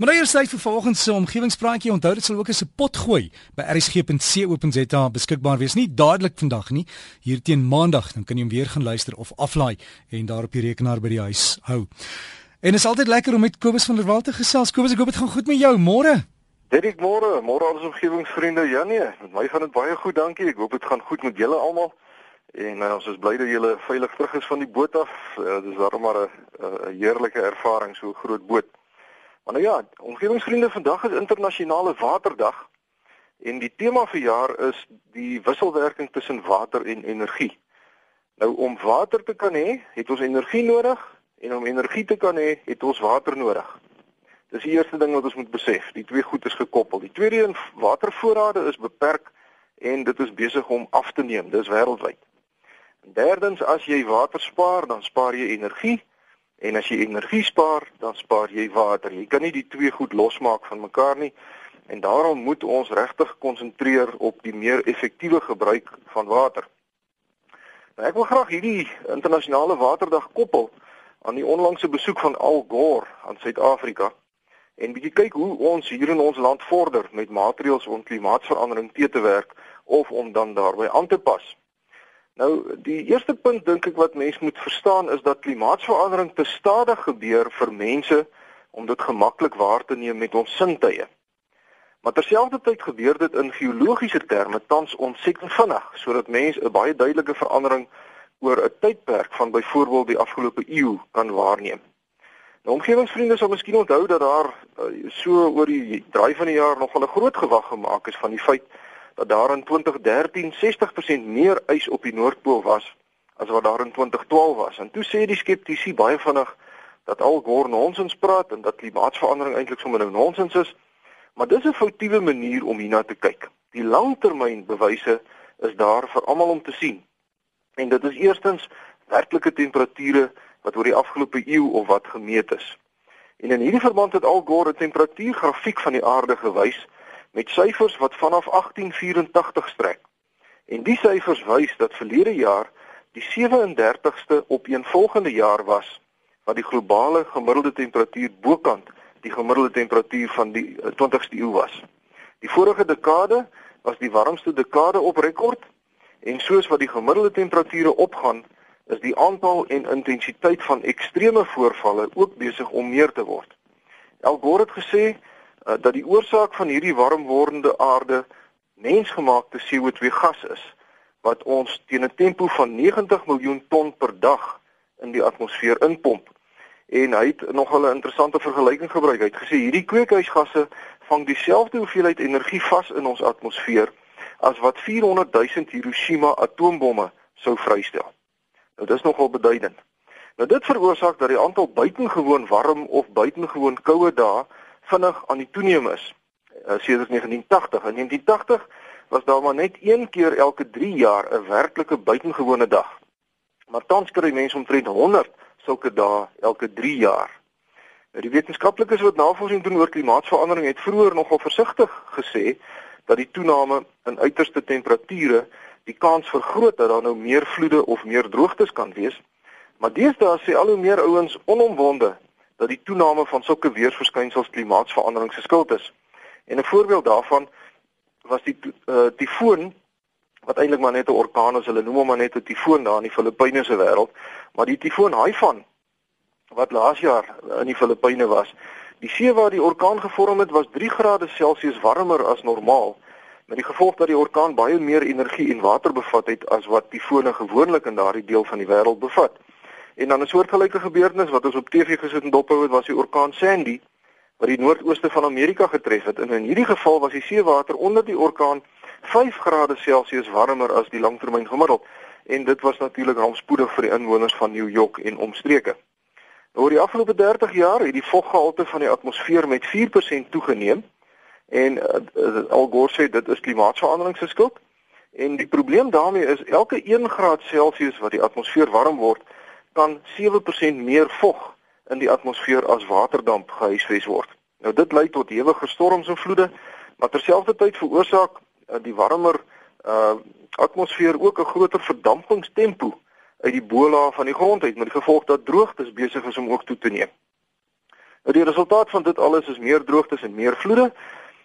Maar nou eers tyd vir vanoggend se omgewingspraatjie. Onthou dit sal ook as 'n pot gooi by rsg.co.za beskikbaar wees. Nie dadelik vandag nie, hier teen Maandag, dan kan jy hom weer gaan luister of aflaai en daar op die rekenaar by die huis hou. En is altyd lekker om met Kobus van der Walt te gesels. Kobus, ek hoop dit gaan goed met jou môre. Dit môre, môre al ons omgewingsvriende. Ja nee, met my gaan dit baie goed, dankie. Ek hoop dit gaan goed met julle almal. En uh, ons is bly dat julle veilig terug is van die boot af. Uh, dit is darem maar 'n heerlike ervaring so 'n groot boot. Maar nou ja, omgewingsvriende, vandag is internasionale waterdag en die tema vir jaar is die wisselwerking tussen water en energie. Nou om water te kan hê, het ons energie nodig en om energie te kan hê, het ons water nodig. Dis die eerste ding wat ons moet besef. Die twee goed is gekoppel. Die tweede een, watervoorrade is beperk en dit is besig om af te neem. Dis wêreldwyd. En derdens, as jy water spaar, dan spaar jy energie En as jy energie spaar, dan spaar jy water. Jy kan nie die twee goed losmaak van mekaar nie. En daarom moet ons regtig konsentreer op die meer effektiewe gebruik van water. Nou ek wil graag hierdie internasionale waterdag koppel aan die onlangse besoek van Al Gore aan Suid-Afrika en bietjie kyk hoe ons hier in ons land vorder met maatreëls om klimaatsverandering te te werk of om dan daarbey aan te pas. Nou die eerste punt dink ek wat mense moet verstaan is dat klimaatsverandering te stadig gebeur vir mense om dit gemaklik waar te neem met ons sintuie. Maar terselfdertyd gebeur dit in geologiese terme tans ontsettend vinnig sodat mense 'n baie duidelike verandering oor 'n tydperk van byvoorbeeld die afgelope eeu kan waarneem. Nou omgewingsvriende sal miskien onthou dat daar uh, so oor die draai van die jaar nogal 'n groot gewag gemaak is van die feit dat daar in 2013 60% meer ys op die noordpool was as wat daar in 2012 was. En toe sê die skeptici baie vinnig dat al Gore nonsens praat en dat klimaatsverandering eintlik sommer nou nonsens is. Maar dis 'n foutiewe manier om hierna te kyk. Die langtermynbewyse is daar vir almal om te sien. En dit is eerstens werklike temperature wat oor die afgelope eeu of wat gemeet is. En in hierdie verband het al Gore 'n temperatuurgrafiek van die aarde gewys met syfers wat vanaf 1884 strek. En die syfers wys dat verlede jaar die 37ste op een volgende jaar was wat die globale gemiddelde temperatuur bokant die gemiddelde temperatuur van die 20ste eh, eeu was. Die vorige dekade was die warmste dekade op rekord en soos wat die gemiddelde temperature opgaan, is die aantal en intensiteit van ekstreme voorvalle ook besig om meer te word. Al Gore het gesê uh, dat die oorsaak van hierdie warm wordende aarde mensgemaakte CO2 gas is wat ons teen 'n tempo van 90 miljoen ton per dag in die atmosfeer inpomp. En hy het nog 'n interessante vergelyking gebruik. Hy het gesê hierdie kweekhuisgasse vang dieselfde hoeveelheid energie vas in ons atmosfeer as wat 400 000 Hiroshima atoombomme sou vrystel. Nou dis nogal beduidend. Nou dit veroorsaak dat die aantal buitengewoon warm of buitengewoon koue dae vinnig aan die toeneem is uh, sedert 1980. In 1980 was daar maar net een keer elke 3 jaar 'n werklike buitengewone dag. Maar tans kry mense omtrent 100 sulke dae elke 3 jaar. Nou die wetenskaplikes wat navorsing doen oor klimaatsverandering het vroeër nogal versigtig gesê dat die toename in uiterste temperature die kans vergroot dat daar nou meer vloede of meer droogtes kan wees. Maar deesdae sê al hoe meer ouens onomwonde dat die toename van sulke weerverskynsels klimaatsverandering se skuld is. En 'n voorbeeld daarvan was die uh, tifoon wat eintlik maar net 'n orkaan is, hulle noem hom maar net 'n tifoon daar in die Filippyne se wêreld, maar die tifoon Haifan wat laas jaar in die Filippyne was, die see waar die orkaan gevorm het was 3 grade Celsius warmer as normaal met die gevolg dat die orkaan baie meer energie en water bevat het as wat tifone gewoonlik in daardie deel van die wêreld bevat. En dan 'n soortgelyke gebeurtenis wat ons op TV gesit en dophou het was die orkaan Sandy wat die noordooste van Amerika getref het. En in hierdie geval was die seewater onder die orkaan 5 grade Celsius warmer as die langtermyn gemiddeld en dit was natuurlik rampspoedig vir die inwoners van New York en omstreke. Nou, oor die afgelope 30 jaar het die voggehalte van die atmosfeer met 4% toegeneem en uh, Al Gore sê dit is klimaatsverandering se skuld. En die probleem daarmee is elke 1 graad Celsius wat die atmosfeer warm word, kan 7% meer vog in die atmosfeer as waterdamp gehuisves word. Nou dit lei tot hewige storms en vloede, maar terselfdertyd veroorsaak uh, die warmer uh atmosfeer ook 'n groter verdampingstempo uit die bola van die grond uit met die gevolg dat droogtes besig is om ook toe te neem. Nou die resultaat van dit alles is meer droogtes en meer vloede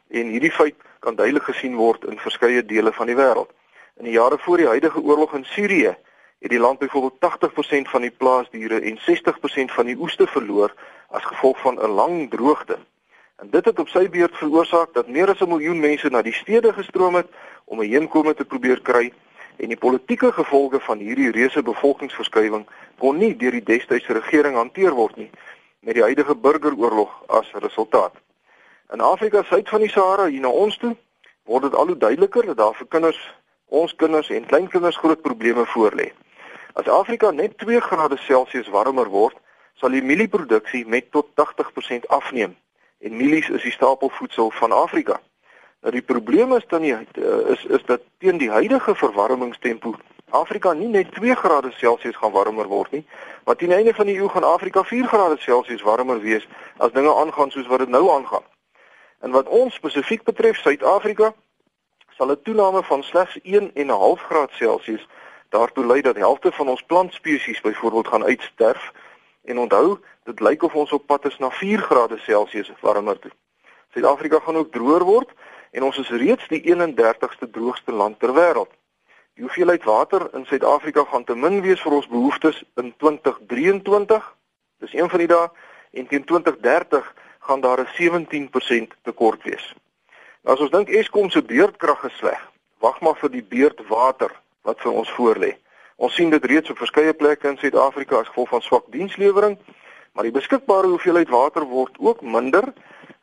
en hierdie feit kan duidelik gesien word in verskeie dele van die wêreld. In die jare voor die huidige oorlog in Sirië het die land byvoorbeeld 80% van die plaasdiere en 60% van die oeste verloor as gevolg van 'n lang droogte. En dit het op sy beurt veroorsaak dat meer as 'n miljoen mense na die stede gestroom het om 'n heenkome te probeer kry en die politieke gevolge van hierdie reuse bevolkingsverskywing kon nie deur die destydse regering hanteer word nie met die huidige burgeroorlog as resultaat. In Afrika suid van die Sahara hier na ons toe word dit al hoe duideliker dat daar vir kinders, ons kinders en kleinkinders groot probleme voorlê. As Afrika net 2 grade Celsius warmer word, sal die mielieproduksie met tot 80% afneem. En mielies is die stapelvoedsel van Afrika. Nou die probleem is dan nie eh, is is dat teen die huidige verwarmingstempo Afrika nie net 2 grade Celsius gaan warmer word nie, maar teen die einde van die eeu gaan Afrika 4 grade Celsius warmer wees as dinge aangaan soos wat dit nou aangaan. En wat ons spesifiek betref Suid-Afrika, sal 'n toename van slegs 1.5 grade Celsius daartoe lei dat helfte van ons plantspesies byvoorbeeld gaan uitsterf en onthou dit lyk of ons op pad is na 4 grade Celsius warmer toe. Suid-Afrika gaan ook droër word en ons is reeds die 31ste droogste land ter wêreld. Die hoeveelheid water in Suid-Afrika gaan te min wees vir ons behoeftes in 2023. Dis een van die dae en teen 2030 gaan daar 'n 17% tekort wees. As ons dink Eskom se beurtkrag is sleg, wag maar vir die beurtwater wat vir ons voorlê. Ons sien dit reeds op verskeie plekke in Suid-Afrika as gevolg van swak dienslewering, maar die beskikbare hoeveelheid water word ook minder.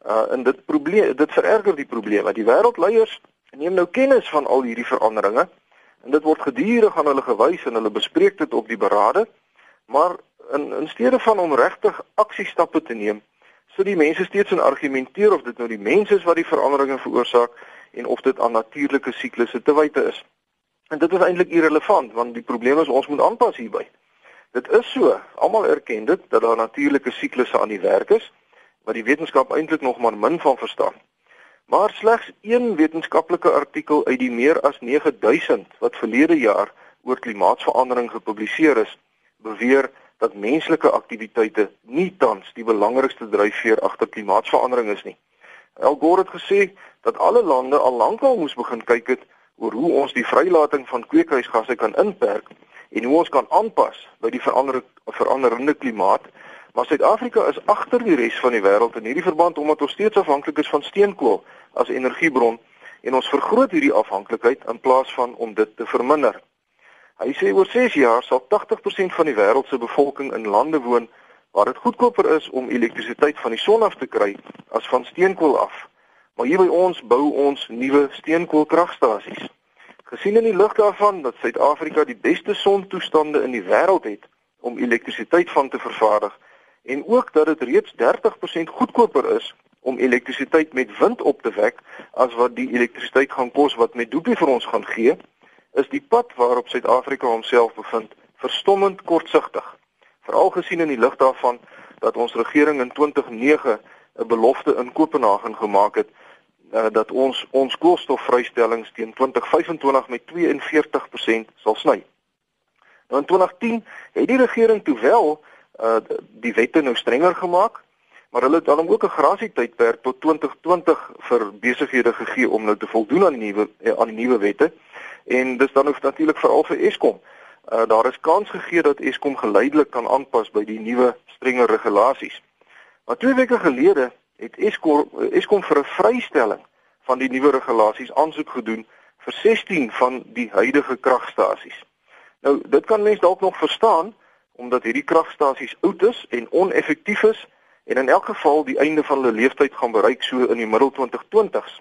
Uh en dit probleem dit vererger die probleem want die wêreldleiers neem nou kennis van al hierdie veranderinge en dit word gedurig aan hulle gewys en hulle bespreek dit op die berade. Maar in in steede van om regtig aksiestappe te neem, sit die mense steeds in argumenteer of dit nou die mense is wat die veranderinge veroorsaak en of dit aan natuurlike siklusse te wyte is. En dit is eintlik irrelevant want die probleem is ons moet aanpas hierby. Dit is so, almal erken dit dat daar natuurlike siklusse aan die werk is wat die wetenskap eintlik nog maar min van verstaan. Maar slegs een wetenskaplike artikel uit die meer as 9000 wat verlede jaar oor klimaatsverandering gepubliseer is, beweer dat menslike aktiwiteite nie tans die belangrikste dryfveer agter klimaatsverandering is nie. Al Gore het gesê dat alle lande al lankal moes begin kyk het oor hoe ons die vrylating van kweekhuisgasse kan inperk en hoe ons kan aanpas by die verander, veranderende klimaat. Maar Suid-Afrika is agter die res van die wêreld in hierdie verband omdat ons steeds afhanklik is van steenkool as energiebron en ons vergroot hierdie afhanklikheid in plaas van om dit te verminder. Hy sê oor 6 jaar sal 80% van die wêreld se bevolking in lande woon waar dit goedkoper is om elektrisiteit van die son af te kry as van steenkool af. Maar hier by ons bou ons nuwe steenkoolkragstasies. Gesien in die lig daarvan dat Suid-Afrika die beste sontoestande in die wêreld het om elektrisiteit van te vervaardig en ook dat dit reeds 30% goedkoper is om elektrisiteit met wind op te wek as wat die elektrisiteit gaan kos wat Medupi vir ons gaan gee, is die pad waarop Suid-Afrika homself bevind verstommend kortsigtig. Veral gesien in die lig daarvan dat ons regering in 2009 'n belofte in Kopenhagen gemaak het uh, dat ons ons koolstofvrystellings teen 2025 met 42% sal sny. Nou in 2010 het die regering toe wel uh, die wette nou strenger gemaak, maar hulle het dan ook 'n grasietydperk tot 2020 vir besighede gegee om nou te voldoen aan die nuwe eh, aan die nuwe wette. En dis dan ook natuurlik veral vir Eskom. Uh, daar is kans gegee dat Eskom geleidelik kan aanpas by die nuwe strenger regulasies. Maar twee weke gelede het Eskom Eskom vir 'n vrystelling van die nuwe regulasies aansoek gedoen vir 16 van die huidige kragstasies. Nou, dit kan mense dalk nog verstaan omdat hierdie kragstasies oud is en oneffektief is en in elk geval die einde van hulle lewensduur gaan bereik so in die middel 2020s.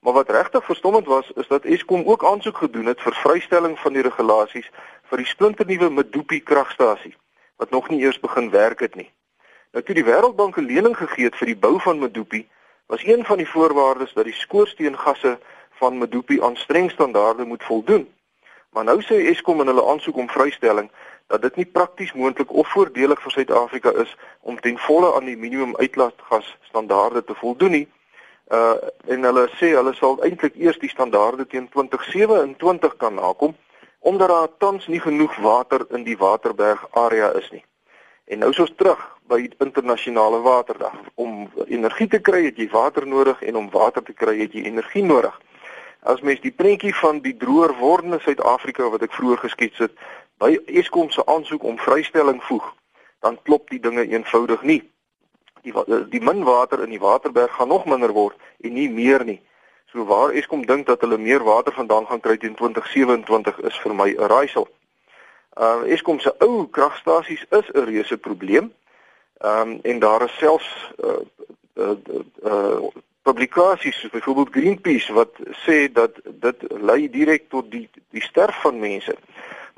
Maar wat regtig verstommend was, is dat Eskom ook aansoek gedoen het vir vrystelling van die regulasies vir die splinternuwe Medupi kragstasie wat nog nie eers begin werk het nie. Nou toe die Wêreldbank 'n lening gegee het vir die bou van Medupi, was een van die voorwaardes dat die skoorsteengasse van Medupi aan streng standaarde moet voldoen. Maar nou sê Eskom in hulle aansoek om vrystelling dat dit nie prakties moontlik of voordelig vir Suid-Afrika is om ten volle aan die minimum uitlaatgas standaarde te voldoen nie. Uh en hulle sê hulle sal eintlik eers die standaarde teen 2027 kan nakom omdat daar tans nie genoeg water in die Waterberg area is nie. En nou is ons terug by internasionale waterdag. Om energie te kry het jy water nodig en om water te kry het jy energie nodig. As mens die prentjie van die droër wordende Suid-Afrika wat ek vroeër geskets het, by Eskom se aansoek om vrystelling voeg, dan klop die dinge eenvoudig nie. Die die min water in die Waterberg gaan nog minder word en nie meer nie. So waar Eskom dink dat hulle meer water vandaan gaan kry teen 2027 is vir my 'n raaisel. Uh Eskom se ou kragstasies is 'n reuse probleem. Ehm um, en daar is selfs uh uh, uh publikasies soos byvoorbeeld Greenpeace wat sê dat dit lei direk tot die die sterf van mense.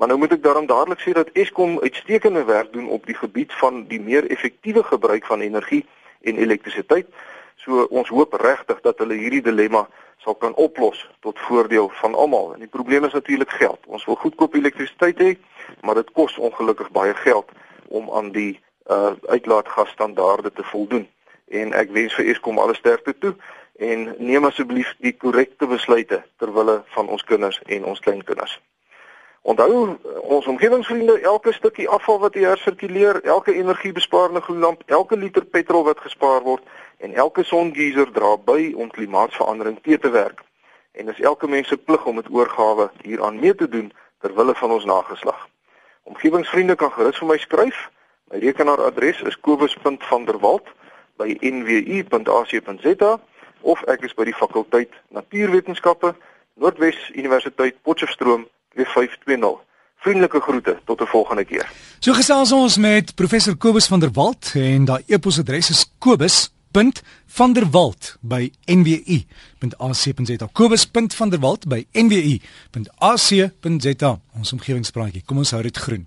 Maar nou moet ek daarom dadelik sê dat Eskom uitstekende werk doen op die gebied van die meer effektiewe gebruik van energie en elektrisiteit. So ons hoop regtig dat hulle hierdie dilemma sal kan oplos tot voordeel van almal. En die probleem is natuurlik geld. Ons wil goedkoop elektrisiteit hê, maar dit kos ongelukkig baie geld om aan die uh uitlaatgasstandaarde te voldoen. En ek wens vir Eskom alle sterkte toe en neem asseblief die korrekte besluite ter wille van ons kinders en ons kleinkinders. Onthou ons omgewingsvriende, elke stukkie afval wat jy hersirkuleer, elke energiebesparende gloeilamp, elke liter petrol wat gespaar word en elke songeyser dra by om klimaatsverandering te te werk. En dis elke mens se plig om dit oorgawe hieraan mee te doen ter wille van ons nageslag. Omgewingsvriende kan gerus vir my skryf. My rekenaaradres is kobus.vanderwalt@nwu.ac.za of ek is by die fakulteit Natuurwetenskappe, Noordwes Universiteit Potchefstroom 2520. Vriendelike groete tot 'n volgende keer. So gesels ons met professor Kobus van der Walt en daai e-posadres is kobus.vanderwalt@nwu.ac.za. kobus.vanderwalt@nwu.ac.za. Ons omgewingspraatjie. Kom ons hou dit groen.